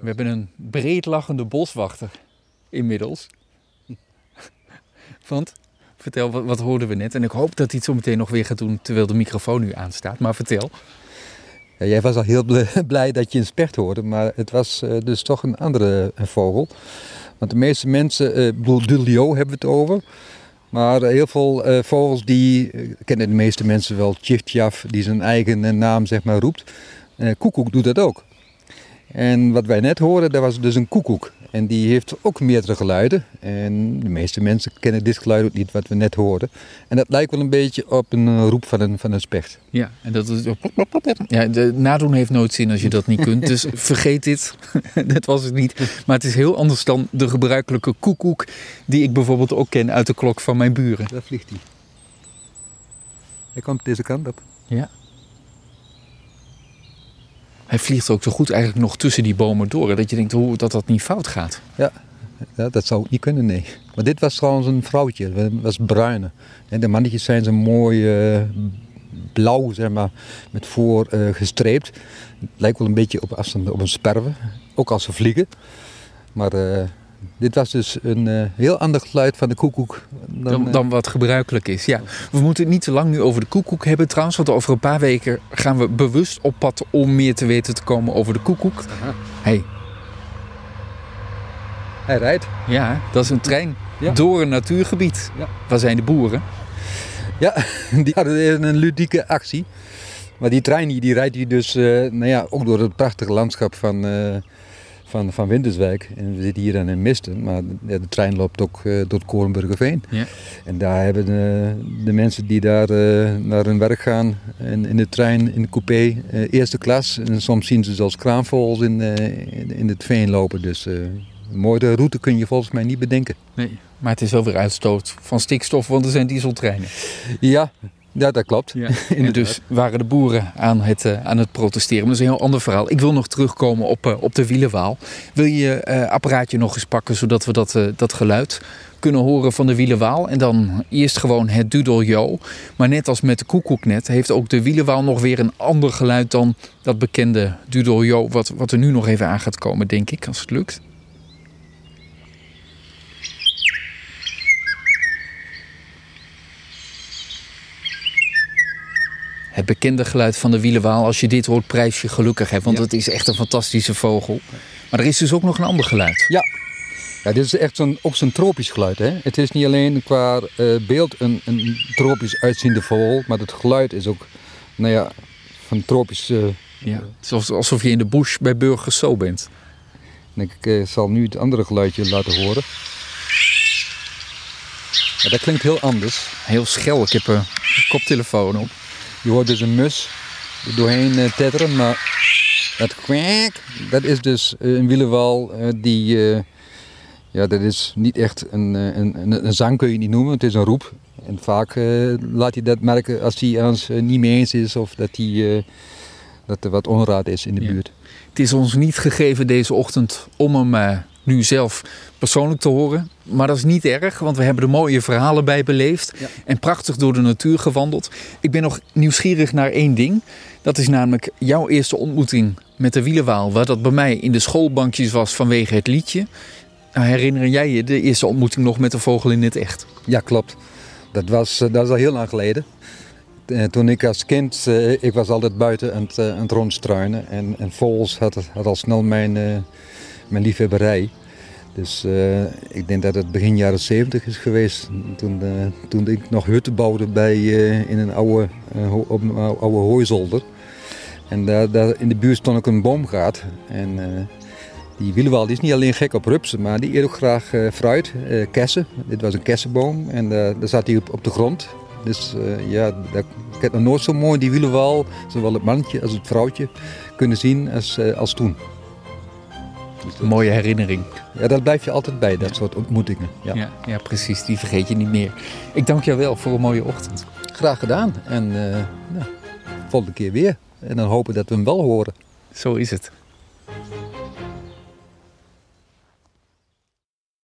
We hebben een breedlachende boswachter inmiddels. Want, vertel, wat, wat hoorden we net? En ik hoop dat hij het zo meteen nog weer gaat doen terwijl de microfoon nu aanstaat. Maar vertel. Ja, jij was al heel bl- blij dat je een specht hoorde, maar het was eh, dus toch een andere vogel. Want de meeste mensen, Dulio hebben we het over. Maar heel veel eh, vogels die kennen de meeste mensen wel, Tjiftjaf, die zijn eigen naam zeg maar roept. Koekoek doet dat ook. En wat wij net hoorden, dat was dus een koekoek. En die heeft ook meerdere geluiden. En de meeste mensen kennen dit geluid ook niet wat we net hoorden. En dat lijkt wel een beetje op een eh, roep van een, van een specht. Ja, en dat is. Ja, de nadoen heeft nooit zin als je dat niet kunt. Dus vergeet dit. dat was het niet. Maar het is heel anders dan de gebruikelijke koekoek. die ik bijvoorbeeld ook ken uit de klok van mijn buren. Daar vliegt hij. Hij komt deze kant op. Ja. Hij vliegt ook zo goed eigenlijk nog tussen die bomen door. Dat je denkt hoe, dat dat niet fout gaat. Ja, dat zou niet kunnen, nee. Maar dit was trouwens een vrouwtje, dat was bruine. En de mannetjes zijn zo mooi eh, blauw, zeg maar, met voor eh, gestreept. Het lijkt wel een beetje op afstand op een sperwe, ook als ze vliegen. Maar eh, dit was dus een eh, heel ander geluid van de koekoek. Dan, eh, dan wat gebruikelijk is. Ja. We moeten het niet te lang nu over de koekoek hebben trouwens. Want over een paar weken gaan we bewust op pad om meer te weten te komen over de koekoek. hey, Hij rijdt. ja, dat is een trein Ja. door een natuurgebied. Ja. Waar zijn de boeren? Ja, die hadden een ludieke actie. Maar die trein die, die rijdt hier dus eh, nou ja, ook door het prachtige landschap van, eh, van, van Winterswijk. En we zitten hier dan in Misten, maar de, trein loopt ook eh, door het Korenburgerveen. Ja. En daar hebben de, de mensen die daar eh, naar hun werk gaan in, in de trein, in de coupé, eh, eerste klas. En soms zien ze zelfs kraanvogels in, eh, in, in het veen lopen. Dus eh, een mooie route kun je volgens mij niet bedenken. Nee. Maar het is wel weer uitstoot van stikstof, want er zijn dieseltreinen. Ja, ja dat klopt. Ja. En dus waren de boeren aan het, eh, aan het protesteren. Maar dat is een heel ander verhaal. Ik wil nog terugkomen op, eh, op de wielenwaal. Wil je je eh, apparaatje nog eens pakken, zodat we dat, dat geluid kunnen horen van de wielenwaal? En dan eerst gewoon het dudeljo. Maar net als met de koekoeknet heeft ook de wielenwaal nog weer een ander geluid dan dat bekende dudeljo. Wat, wat er nu nog even aan gaat komen, denk ik, als het lukt. Het bekende geluid van de wielenwaal. Als je dit hoort, prijs je gelukkig. Hè? Want Ja. het is echt een fantastische vogel. Maar er is dus ook nog een ander geluid. Ja. Ja, dit is echt zo'n, ook zo'n tropisch geluid. Hè? Het is niet alleen qua eh, beeld een, een tropisch uitziende vogel, maar het geluid is ook, nou ja, van tropisch. eh, Ja. Het is alsof- alsof je in de bush bij Burgers Zo bent. en ik eh, zal nu het andere geluidje laten horen. Ja, dat klinkt heel anders. Heel schel. Ik heb een koptelefoon op. Je hoort dus een mus doorheen eh, tetteren, maar dat kwak, dat is dus eh, een wielenwal eh, die, ja, dat is niet echt een, een, een, een zang kun je niet noemen, het is een roep. En vaak laat hij dat merken als hij ons niet mee eens is of dat, hij, dat er wat onraad is in de Ja. buurt. Het is ons niet gegeven deze ochtend om hem nu zelf persoonlijk te horen. Maar dat is niet erg, want we hebben er mooie verhalen bij beleefd. Ja. En prachtig door de natuur gewandeld. Ik ben nog nieuwsgierig naar één ding. Dat is namelijk jouw eerste ontmoeting met de wielenwaal. Waar dat bij mij in de schoolbankjes was vanwege het liedje. Nou, herinner jij je de eerste ontmoeting nog met de vogel in het echt? Ja, klopt. Dat was, eh, dat is al heel lang geleden. Eh, Toen ik als kind, eh, ik was altijd buiten aan het, aan het rondstruinen. En, en vogels had, had al snel mijn, mijn liefhebberij. Dus eh, ik denk dat het begin jaren 70 is geweest. Toen, eh, toen ik nog hutten bouwde bij, eh, in een oude, op een ou- oude hooizolder. En daar, in de buurt stond ook een boomgaard. En die wielenwal die is niet alleen gek op rupsen, maar die eet ook graag fruit, kersen. Dit was een kersenboom en daar zat hij op, op de grond. Dus ja, dat, ik heb nog nooit zo mooi die wielenwal, zowel het mannetje als het vrouwtje, kunnen zien als, als toen. Dat- Mooie herinnering. ja, dat blijf je altijd bij, dat soort ontmoetingen. Ja. Ja, ja, precies. Die vergeet je niet meer. Ik dank jou wel voor een mooie ochtend. Graag gedaan en eh, nou, volgende keer weer. En dan hopen dat we hem wel horen. Zo is het.